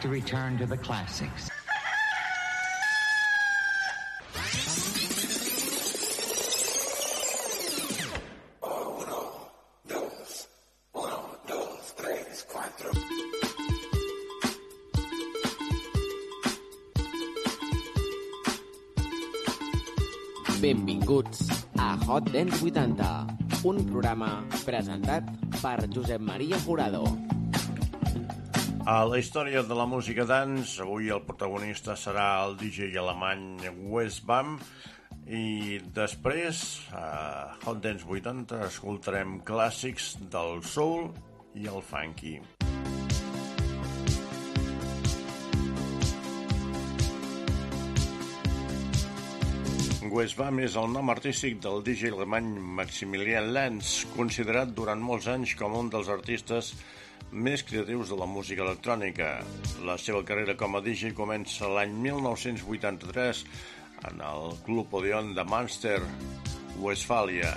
like to return to the classics. Benvinguts a Hot Dance 80, un programa presentat per Josep Maria Jurado. A la història de la música dance, avui el protagonista serà el DJ alemany Wes Bam i després, a Hot Dance 80, escoltarem clàssics del soul i el funky. Westbam és el nom artístic del DJ alemany Maximilian Lenz, considerat durant molts anys com un dels artistes més creatius de la música electrònica. La seva carrera com a DJ comença l'any 1983 en el Club Odeon de Münster, Westfàlia.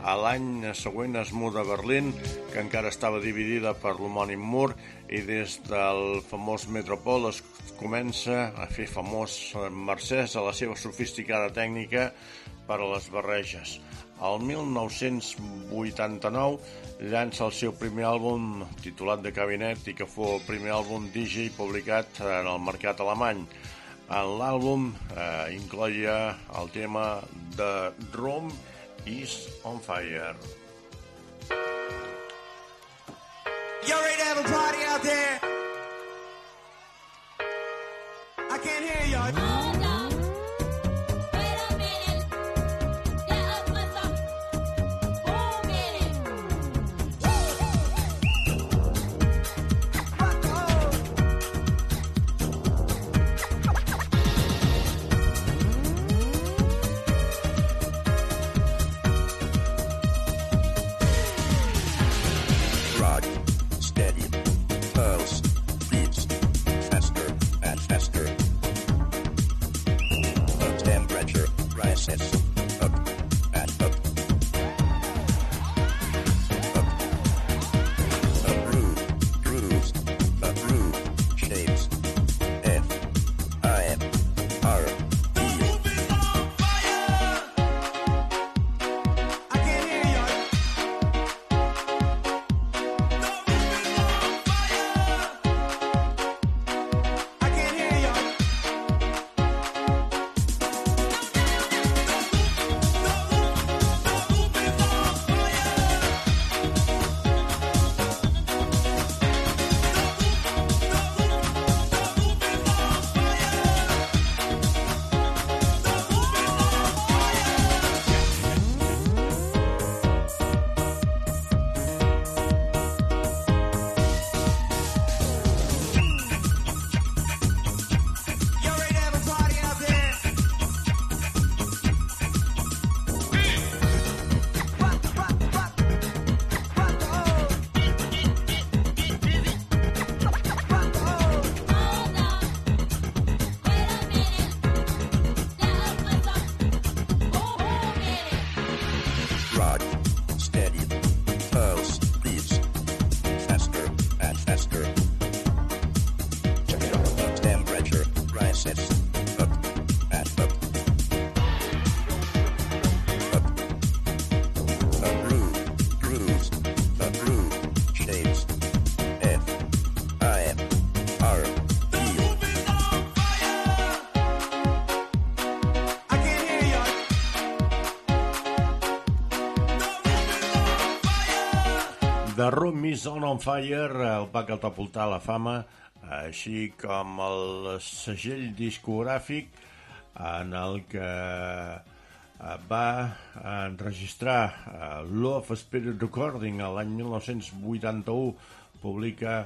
A l'any següent es muda a Berlín, que encara estava dividida per l'homònim mur, i des del famós Metropol es comença a fer famós mercès a la seva sofisticada tècnica per a les barreges. El 1989 llança el seu primer àlbum titulat de cabinet i que fou el primer àlbum DJ publicat en el mercat alemany. En l'àlbum eh, incloia el tema de Room is on fire. You ready to have a party out there? I can't hear y'all. Room is on on Fire el va catapultar la fama, així com el segell discogràfic en el que eh, va enregistrar eh, Love Spirit Recording l'any 1981 publica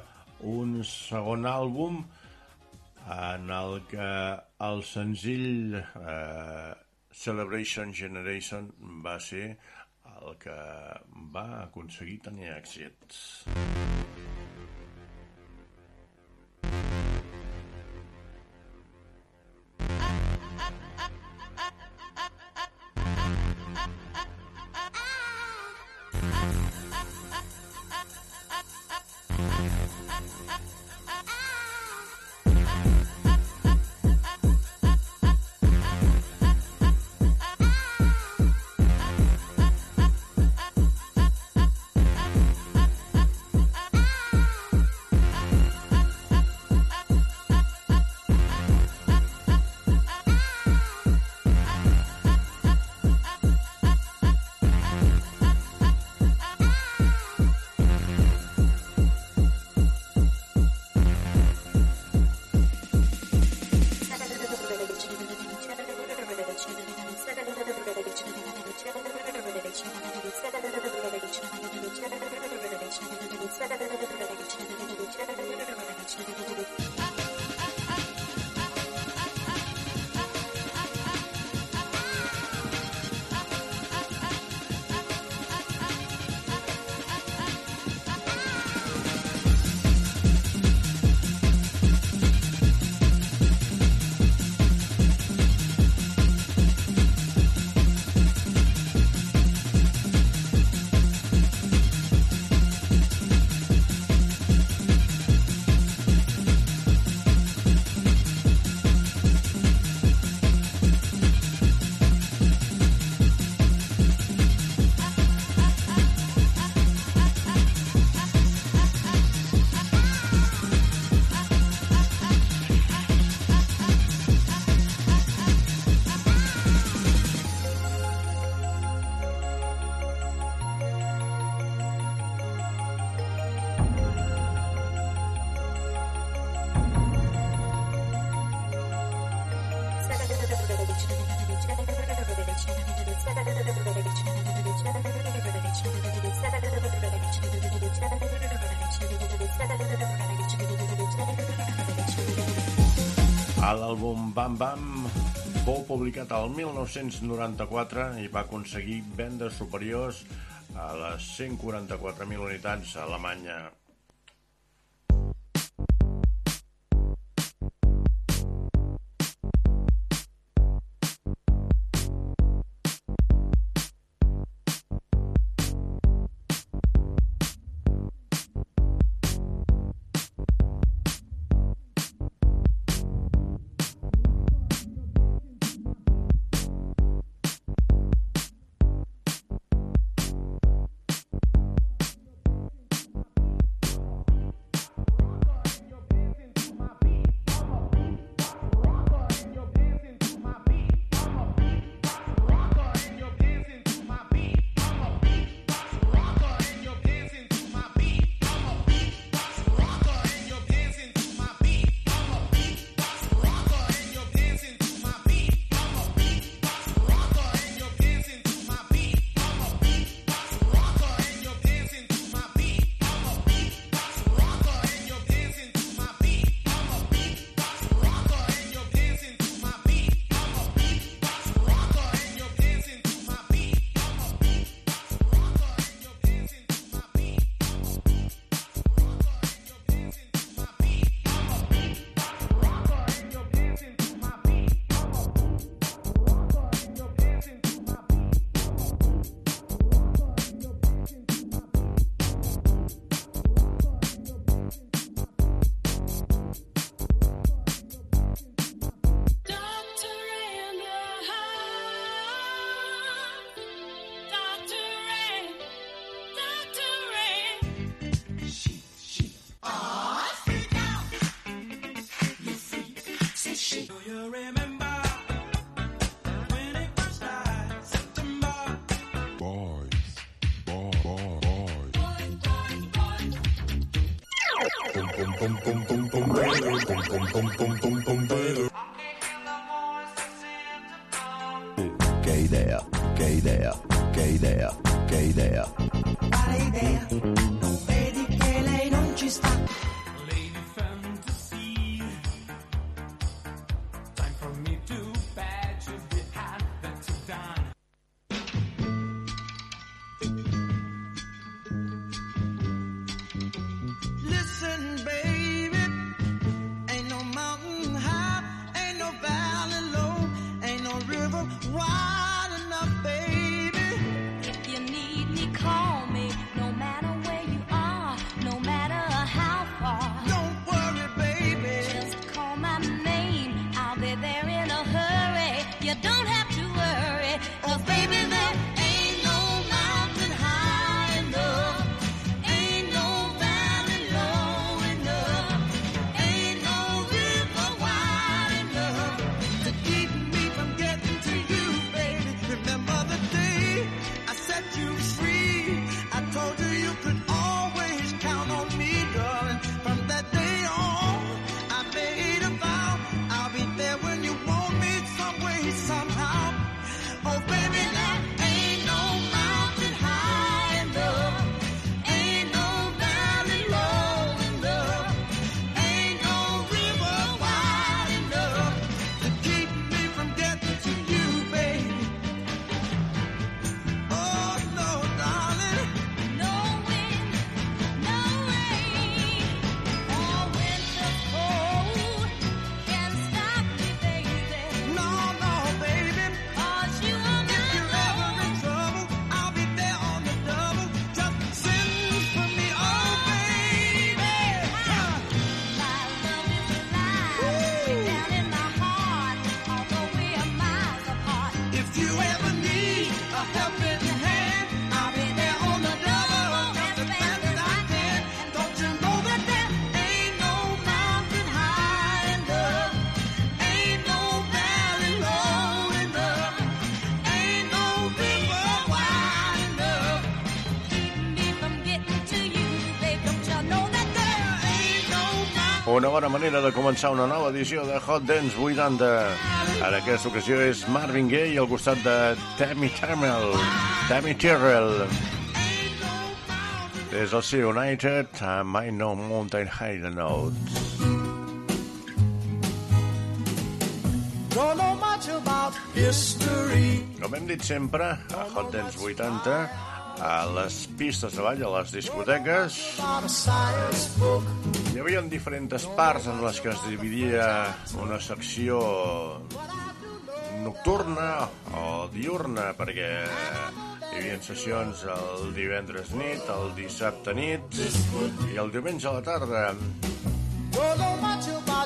un segon àlbum en el que el senzill eh, Celebration Generation va ser el que va aconseguir tenir èxit. Bam Bam fou publicat el 1994 i va aconseguir vendes superiors a les 144.000 unitats a Alemanya. pum pum pum pum pum pum pum pum pum pum bona manera de començar una nova edició de Hot Dance 80. En aquesta ocasió és Marvin Gaye al costat de Tammy Terrell. Tammy Terrell. Des del seu United amb I Know Mountain High Notes. Don't know much about history. Com hem dit sempre, a Hot Dance 80, a les pistes de ball, a les discoteques, hi havia diferents parts en les que es dividia una secció nocturna o diurna, perquè hi havia sessions el divendres nit, el dissabte nit i el diumenge a la tarda.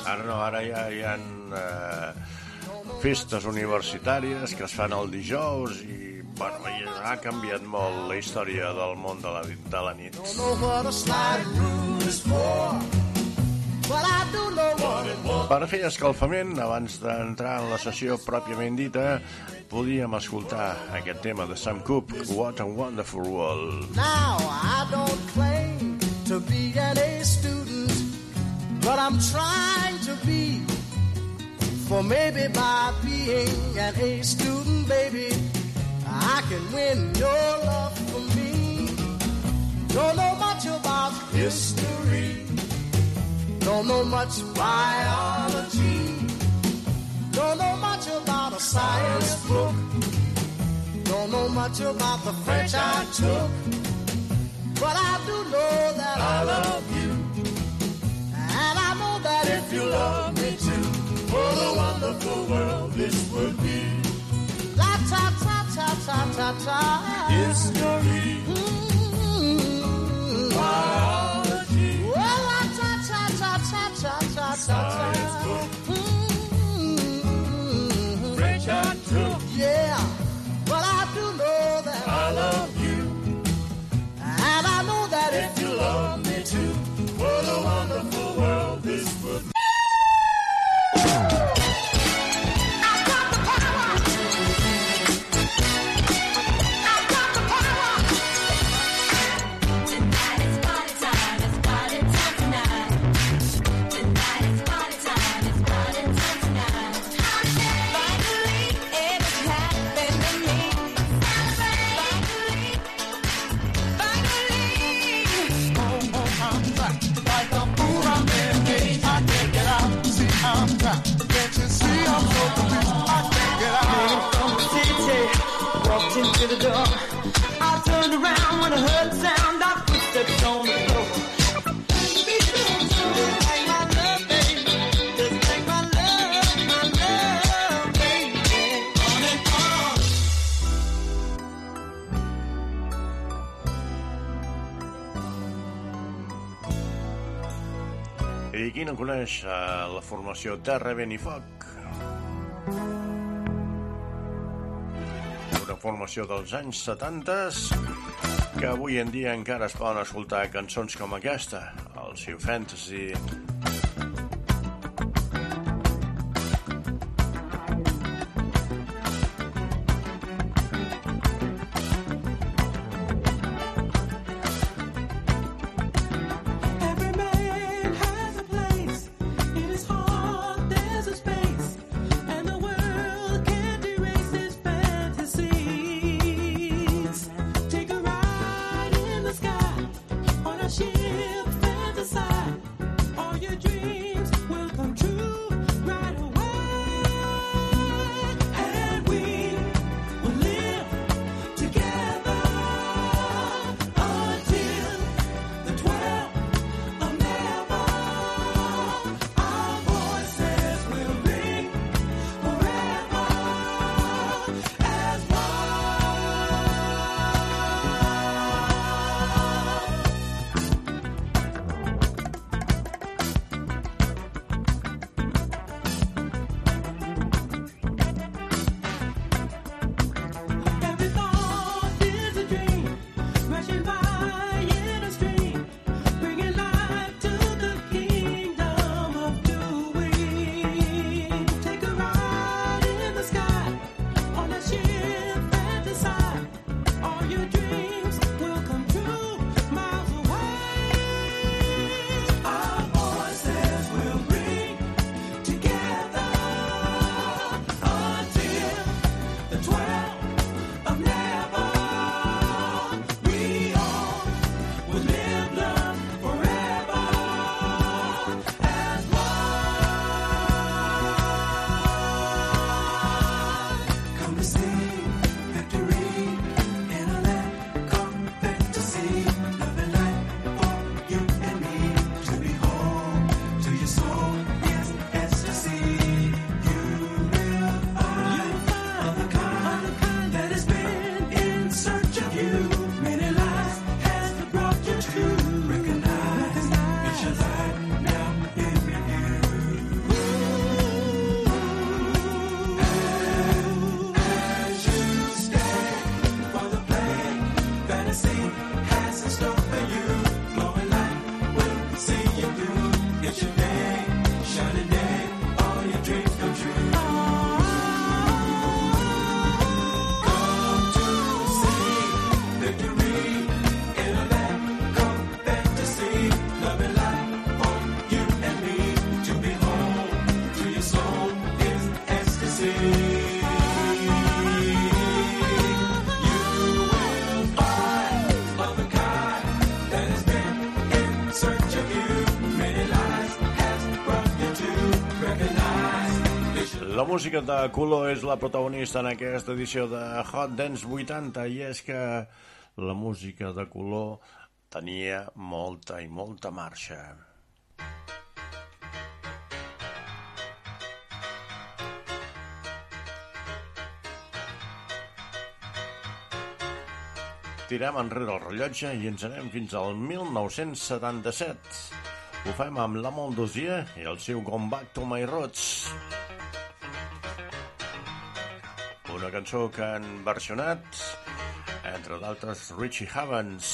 Ara no, ara ja hi ha eh, festes universitàries que es fan el dijous i bueno, i ha canviat molt la història del món de la, de la nit. Per fer escalfament, abans d'entrar en la sessió pròpiament dita, podíem escoltar aquest tema de Sam Cooke, What a Wonderful World. Now, I don't claim to be an A student, but I'm trying to be. For maybe by being an A student, baby, I can win your love for me. Don't know much about history, don't know much biology, don't know much about a science book. Don't know much about the French I took, but I do know that I love you. And I know that if you love me too, what a wonderful world this would be. La ta ta ta ta ta history. Mm-hmm. Biology. Well, ta ta ta ta ta ta ta. Science. Eh, la formació Terra, Vent i Foc? Una formació dels anys 70 que avui en dia encara es poden escoltar cançons com aquesta, el Sea Fantasy, música de color és la protagonista en aquesta edició de Hot Dance 80 i és que la música de color tenia molta i molta marxa. Tirem enrere el rellotge i ens anem fins al 1977. Ho fem amb La Mondosier i el seu Gone Back to My Roots. Una cançó que han versionat, entre d'altres, Richie Havens.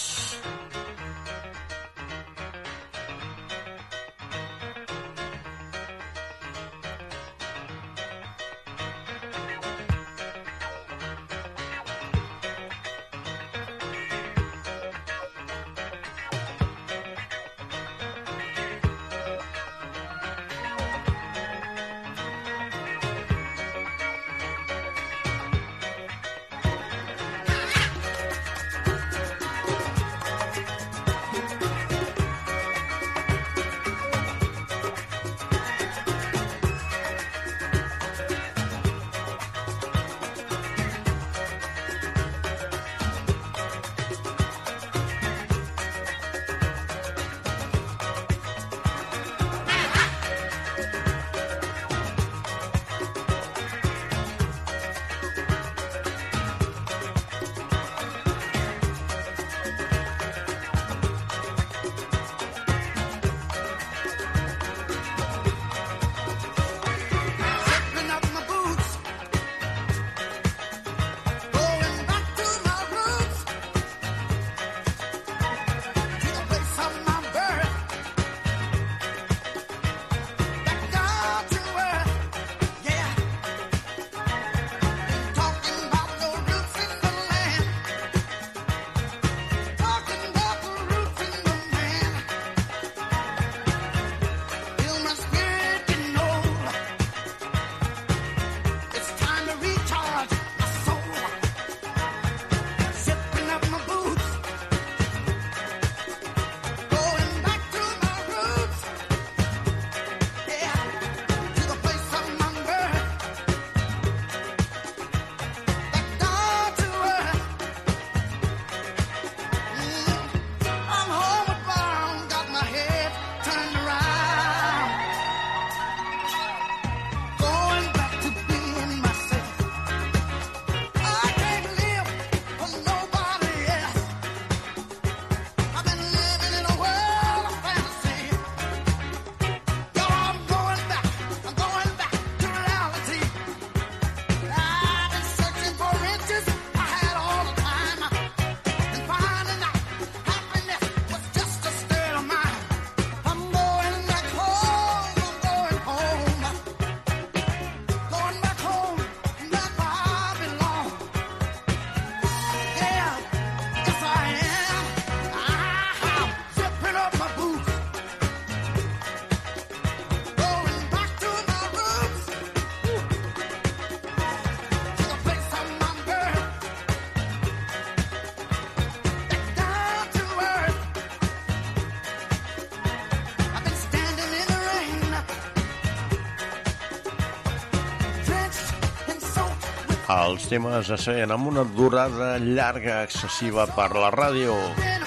Els temes es feien amb una durada llarga excessiva per la ràdio.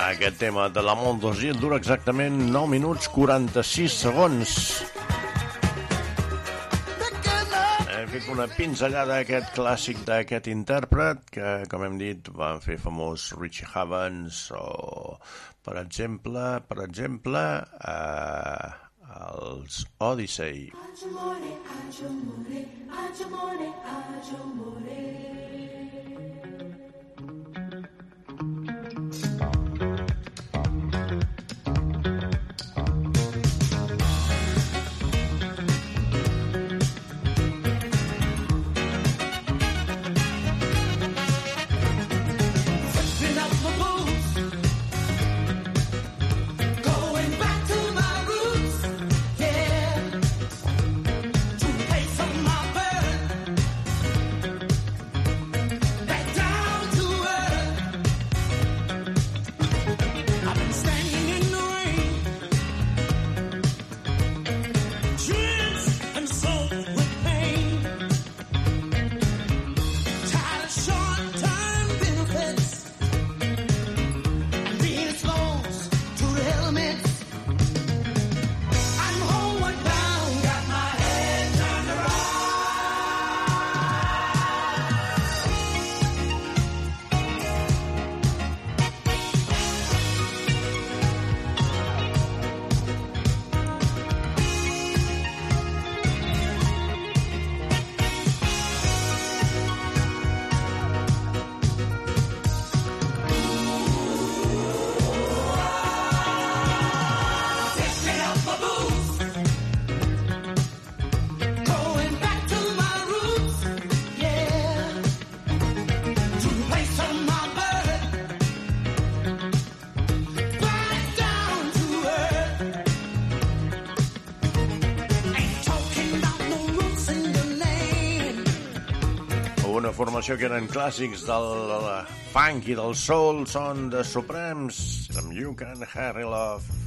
Aquest tema de la Mondosier dura exactament 9 minuts 46 segons. Hem fet una pinzellada a aquest clàssic d'aquest intèrpret que, com hem dit, van fer famós Richie Havens o, per exemple, per exemple, eh, els Odyssey. Zipping Això que eren clàssics del funk i del soul són de Supremes amb You Can Harry Love.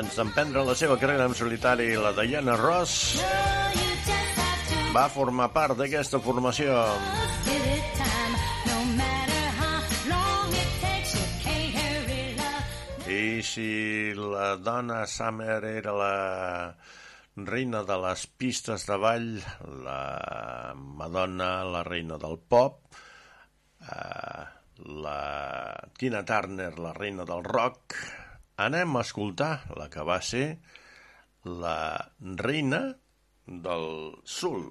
abans d'emprendre la seva carrera en solitari, la Diana Ross va formar part d'aquesta formació. I si la dona Summer era la reina de les pistes de ball, la Madonna, la reina del pop, eh, la Tina Turner, la reina del rock, anem a escoltar la que va ser la reina del sul.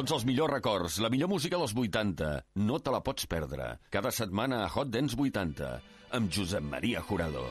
Tots els millors records, la millor música dels 80. No te la pots perdre. Cada setmana a Hot Dance 80, amb Josep Maria Jurado.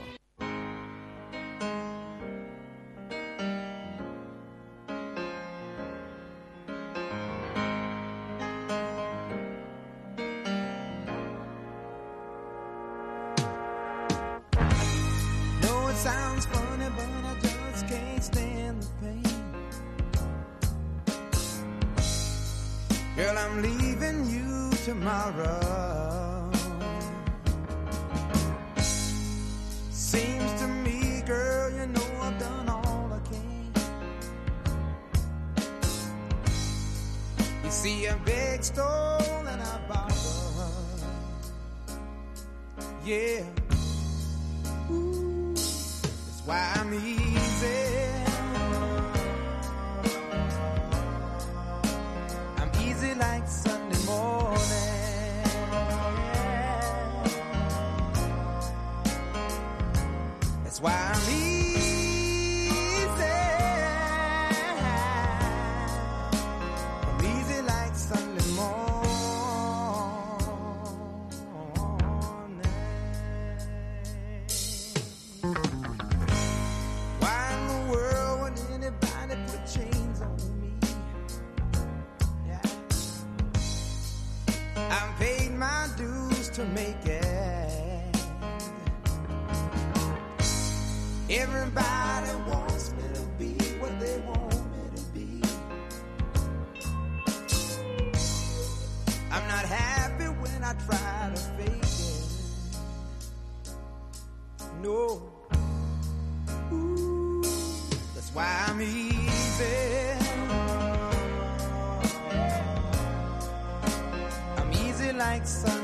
Like Sunday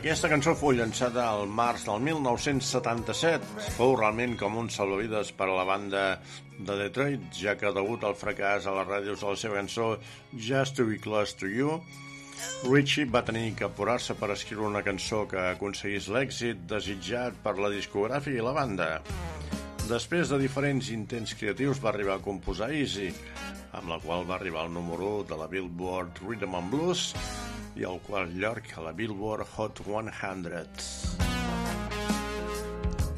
Aquesta cançó fou llançada al març del 1977. Fou realment com un salvavides per a la banda de Detroit, ja que degut al fracàs a les ràdios de la seva cançó Just to be close to you, Richie va tenir que apurar-se per escriure una cançó que aconseguís l'èxit desitjat per la discogràfica i la banda. Després de diferents intents creatius va arribar a composar Easy, amb la qual va arribar al número 1 de la Billboard Rhythm and Blues i al quart lloc a la Billboard Hot 100.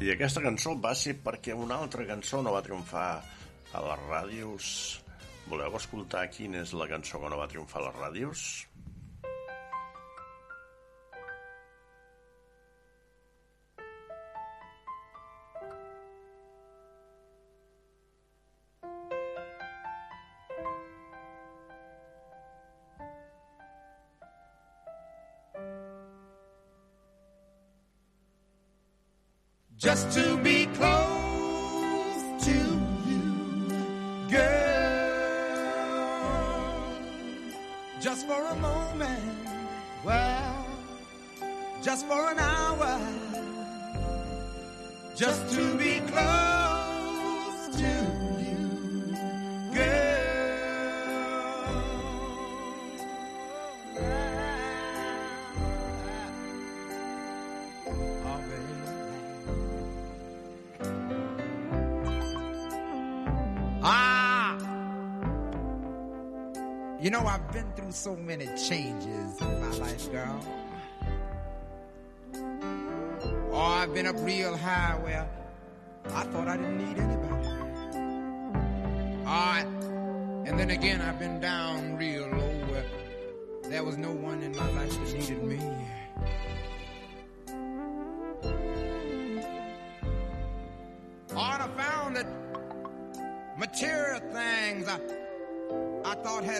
I aquesta cançó va ser perquè una altra cançó no va triomfar a les ràdios. Voleu escoltar quina és la cançó que no va triomfar a les ràdios? Just to be close to you, girl. Just for a moment, well, just for an hour, just to be close know, I've been through so many changes in my life, girl. Oh, I've been up real high where I thought I didn't need anybody. Alright. And then again, I've been down real low where there was no one in my life that needed me.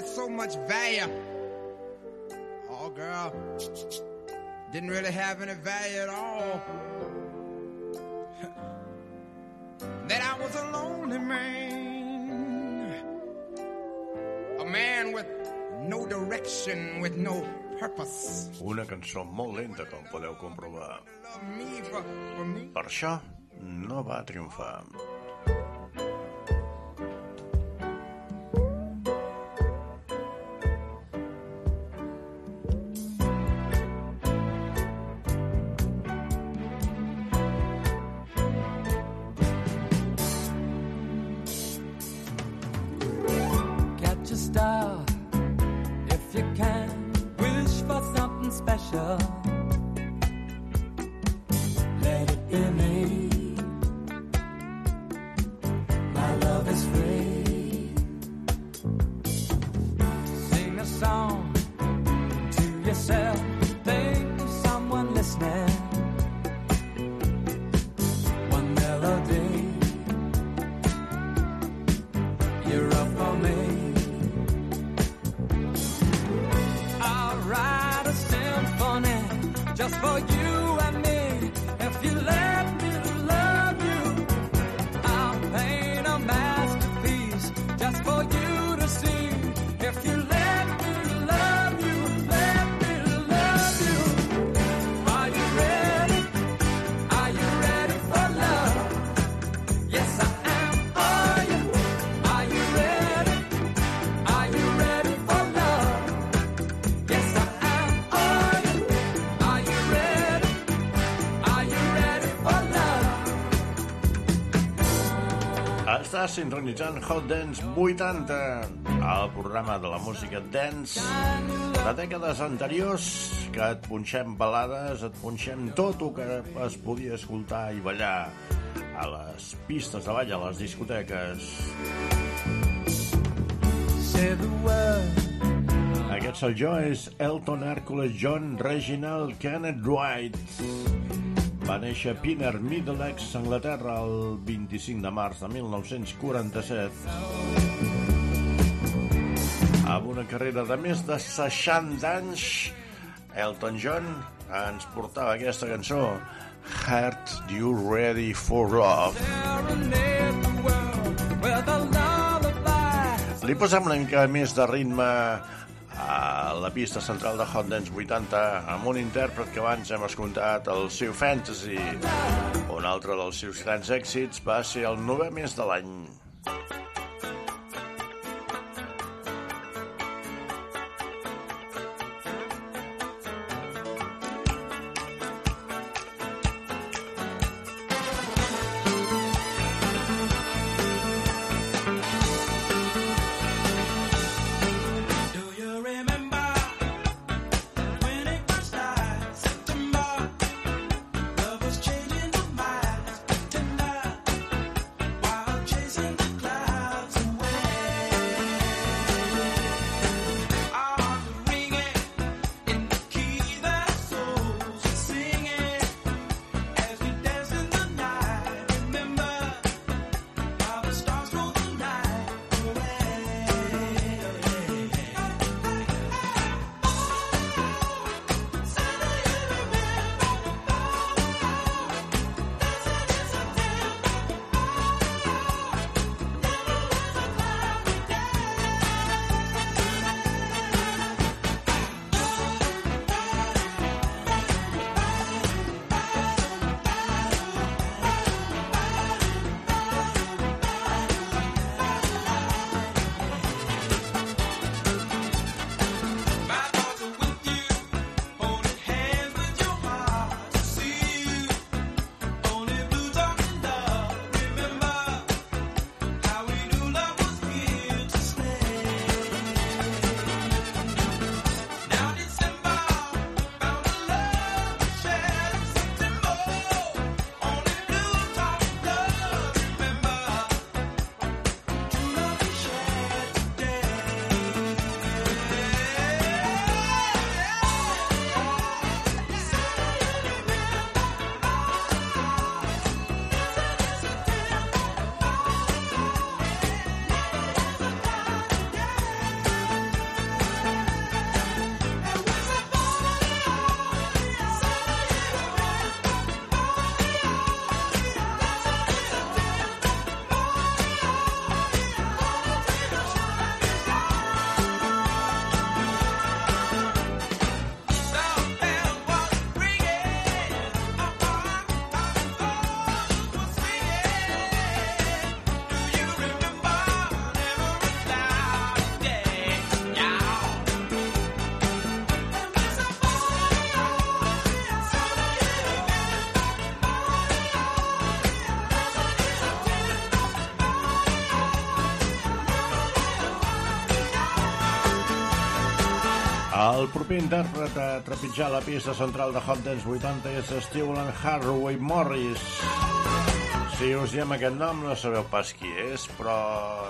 Had so much value. Oh, girl, didn't really have any value at all. that I was a lonely man. A man with no direction, with no purpose. Una cançó molt lenta, com podeu comprovar. Per això no va triomfar. Estàs sintonitzant Hot Dance 80, el programa de la música dance de dècades anteriors, que et punxem balades, et punxem tot el que es podia escoltar i ballar a les pistes de ball, a les discoteques. Aquest sol jo és Elton Hercules John Reginald Kenneth Wright. Va néixer Pinner, Middlesex, Anglaterra, el 25 de març de 1947. Amb una carrera de més de 60 anys, Elton John ens portava aquesta cançó Heart You Ready for Love. Li posem una mica més de ritme a la pista central de Hot Dance 80 amb un intèrpret que abans hem escoltat, el seu Fantasy. Un altre dels seus grans èxits va ser el novè mes de l'any. intèrpret a trepitjar la pista central de Hot Dance 80 és Steven Harvey Morris. Si us diem aquest nom no sabeu pas qui és, però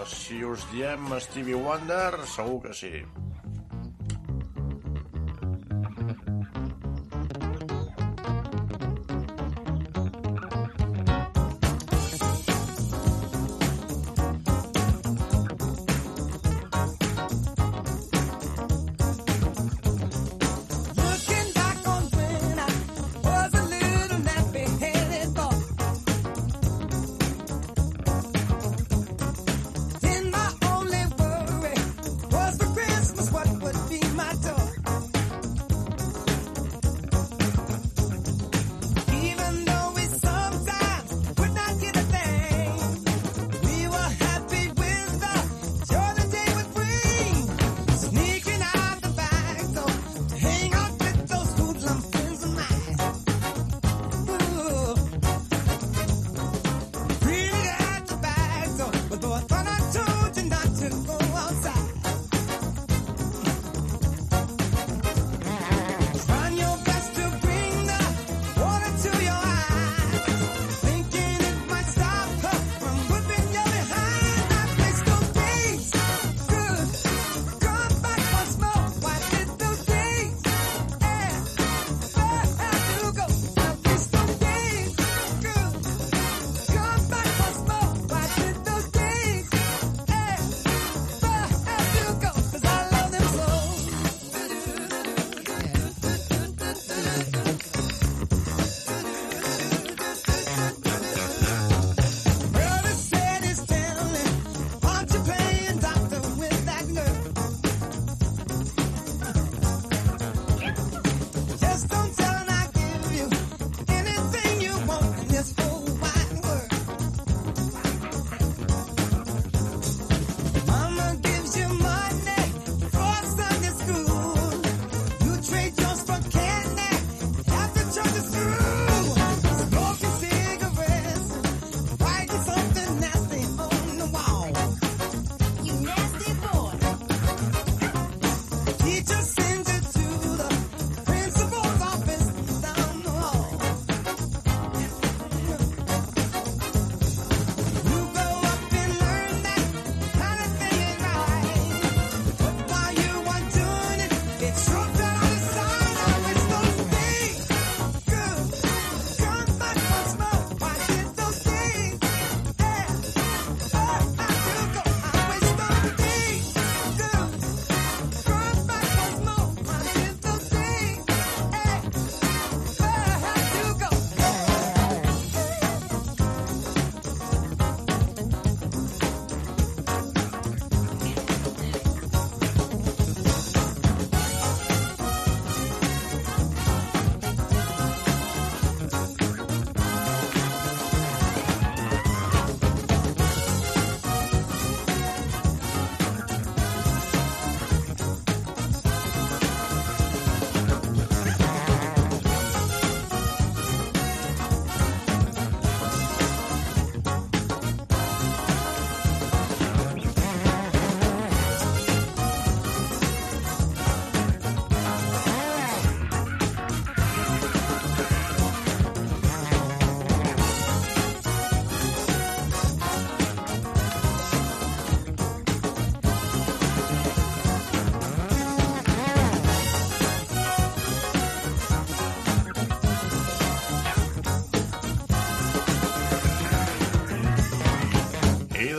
si us diem Stevie Wonder segur que sí.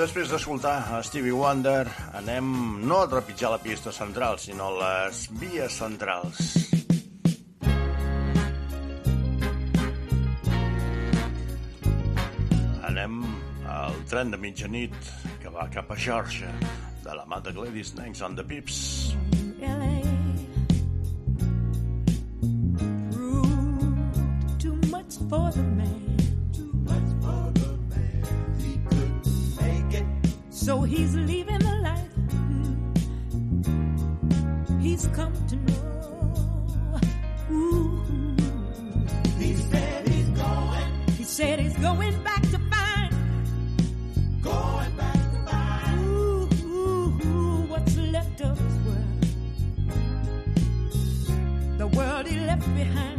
després d'escoltar a Stevie Wonder, anem no a trepitjar la pista central, sinó les vies centrals. Anem al tren de mitjanit que va cap a Georgia, de la mà de Gladys Nanks on the Pips. LA. Too much for the man He's leaving the life mm, He's come to know. Ooh. He said he's going. He said he's going back to find. Going back to find. Ooh, ooh, ooh what's left of his world. The world he left behind.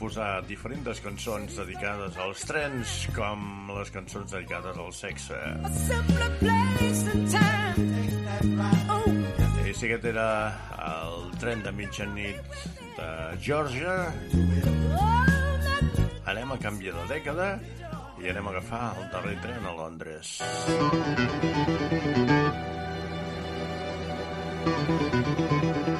composar diferents cançons dedicades als trens com les cançons dedicades al sexe. I sí, aquest era el tren de mitjanit de Georgia. Anem a canviar de dècada i anem a agafar el darrer tren a Londres. Thank you.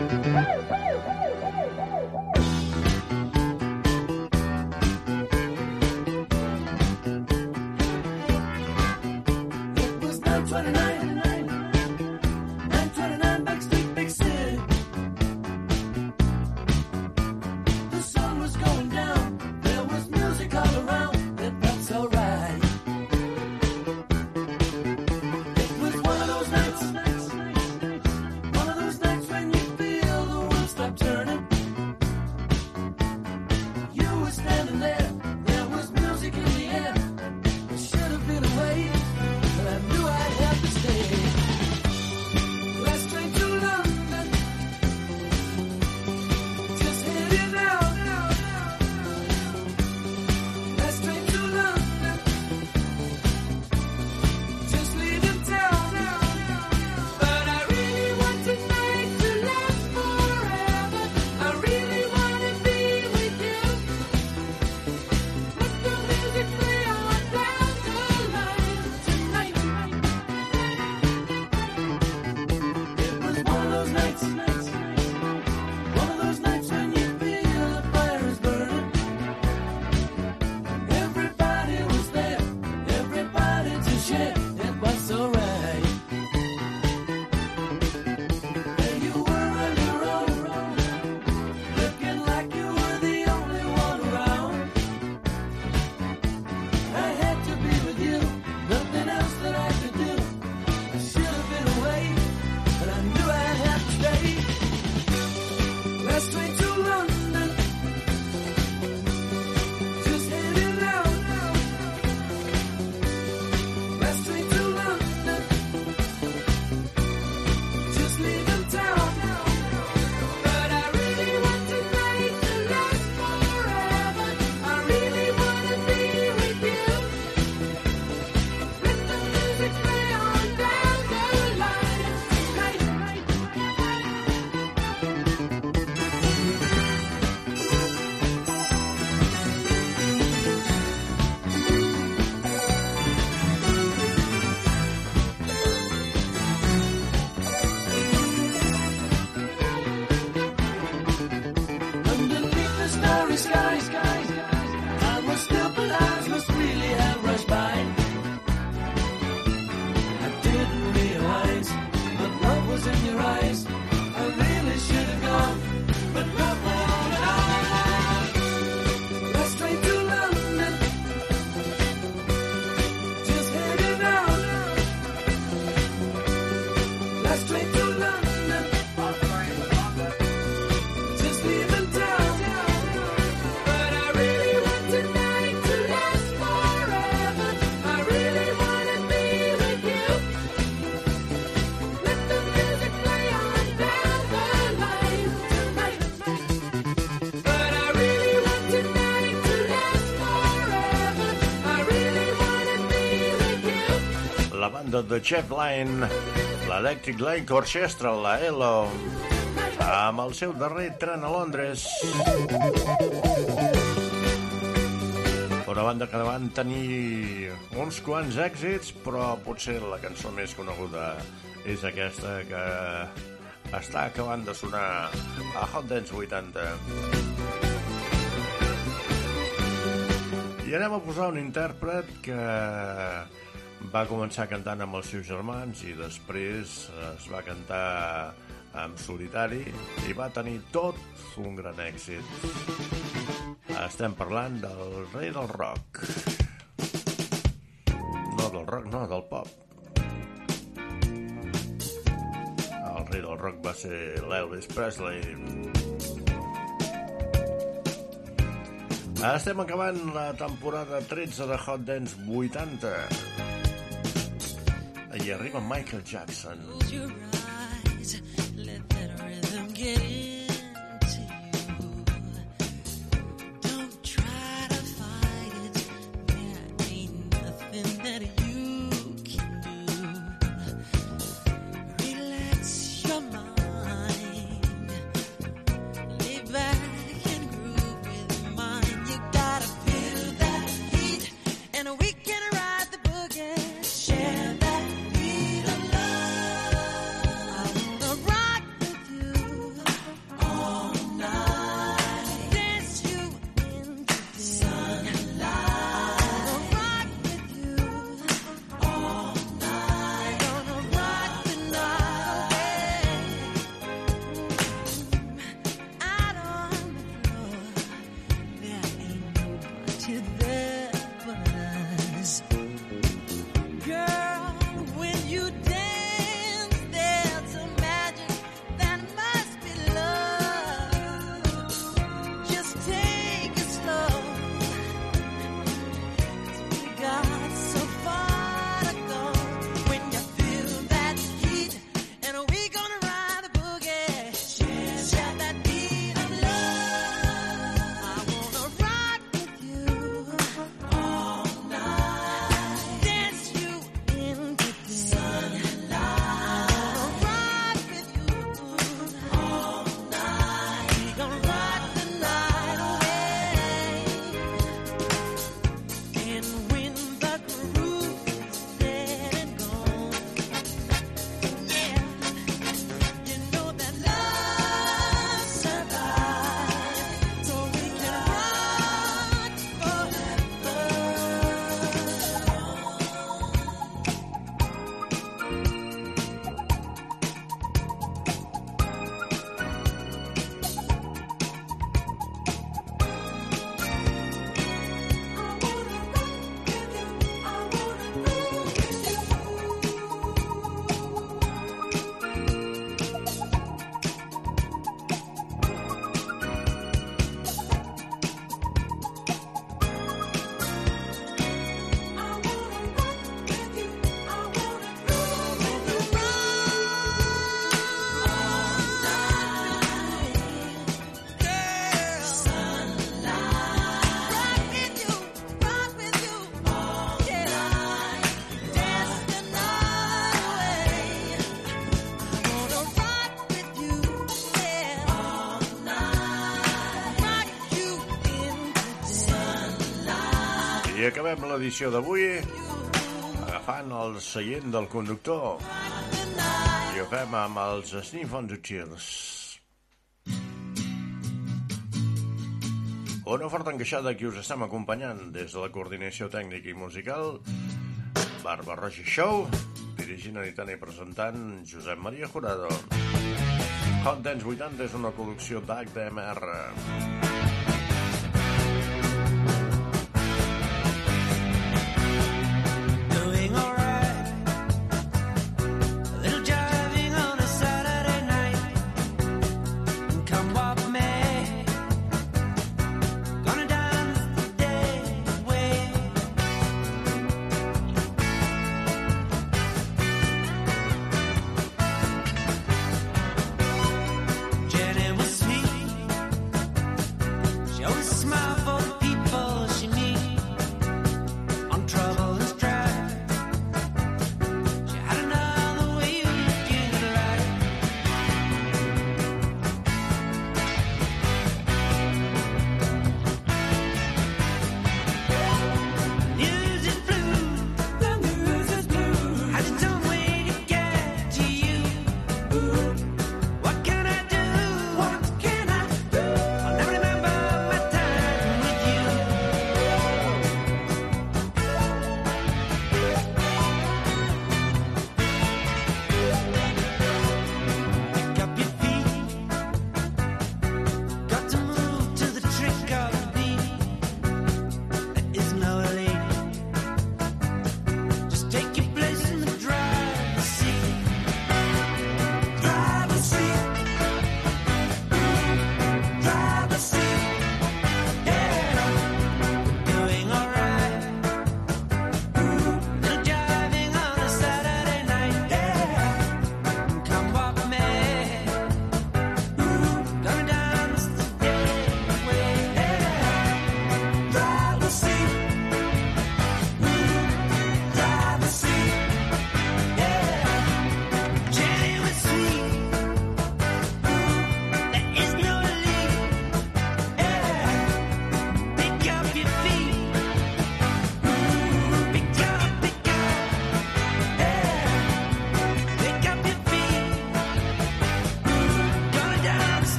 De Jeff Lynne, l'Electric Light Orchestra, la ELO, amb el seu darrer tren a Londres. Una banda que van tenir uns quants èxits, però potser la cançó més coneguda és aquesta que està acabant de sonar a Hot Dance 80. I anem a posar un intèrpret que va començar cantant amb els seus germans i després es va cantar en solitari i va tenir tot un gran èxit. Estem parlant del rei del rock. No del rock, no, del pop. El rei del rock va ser l'Elvis Presley. Estem acabant la temporada 13 de Hot Dance 80. I arriba Michael Jackson. Acabem l'edició d'avui agafant el seient del conductor. I ho fem amb els Sniff on the Tears. Una forta encaixada que us estem acompanyant des de la coordinació tècnica i musical Barba Roja Show dirigint, editant i presentant Josep Maria Jurado. Hot Dance 80 és una col·lecció d'HDMR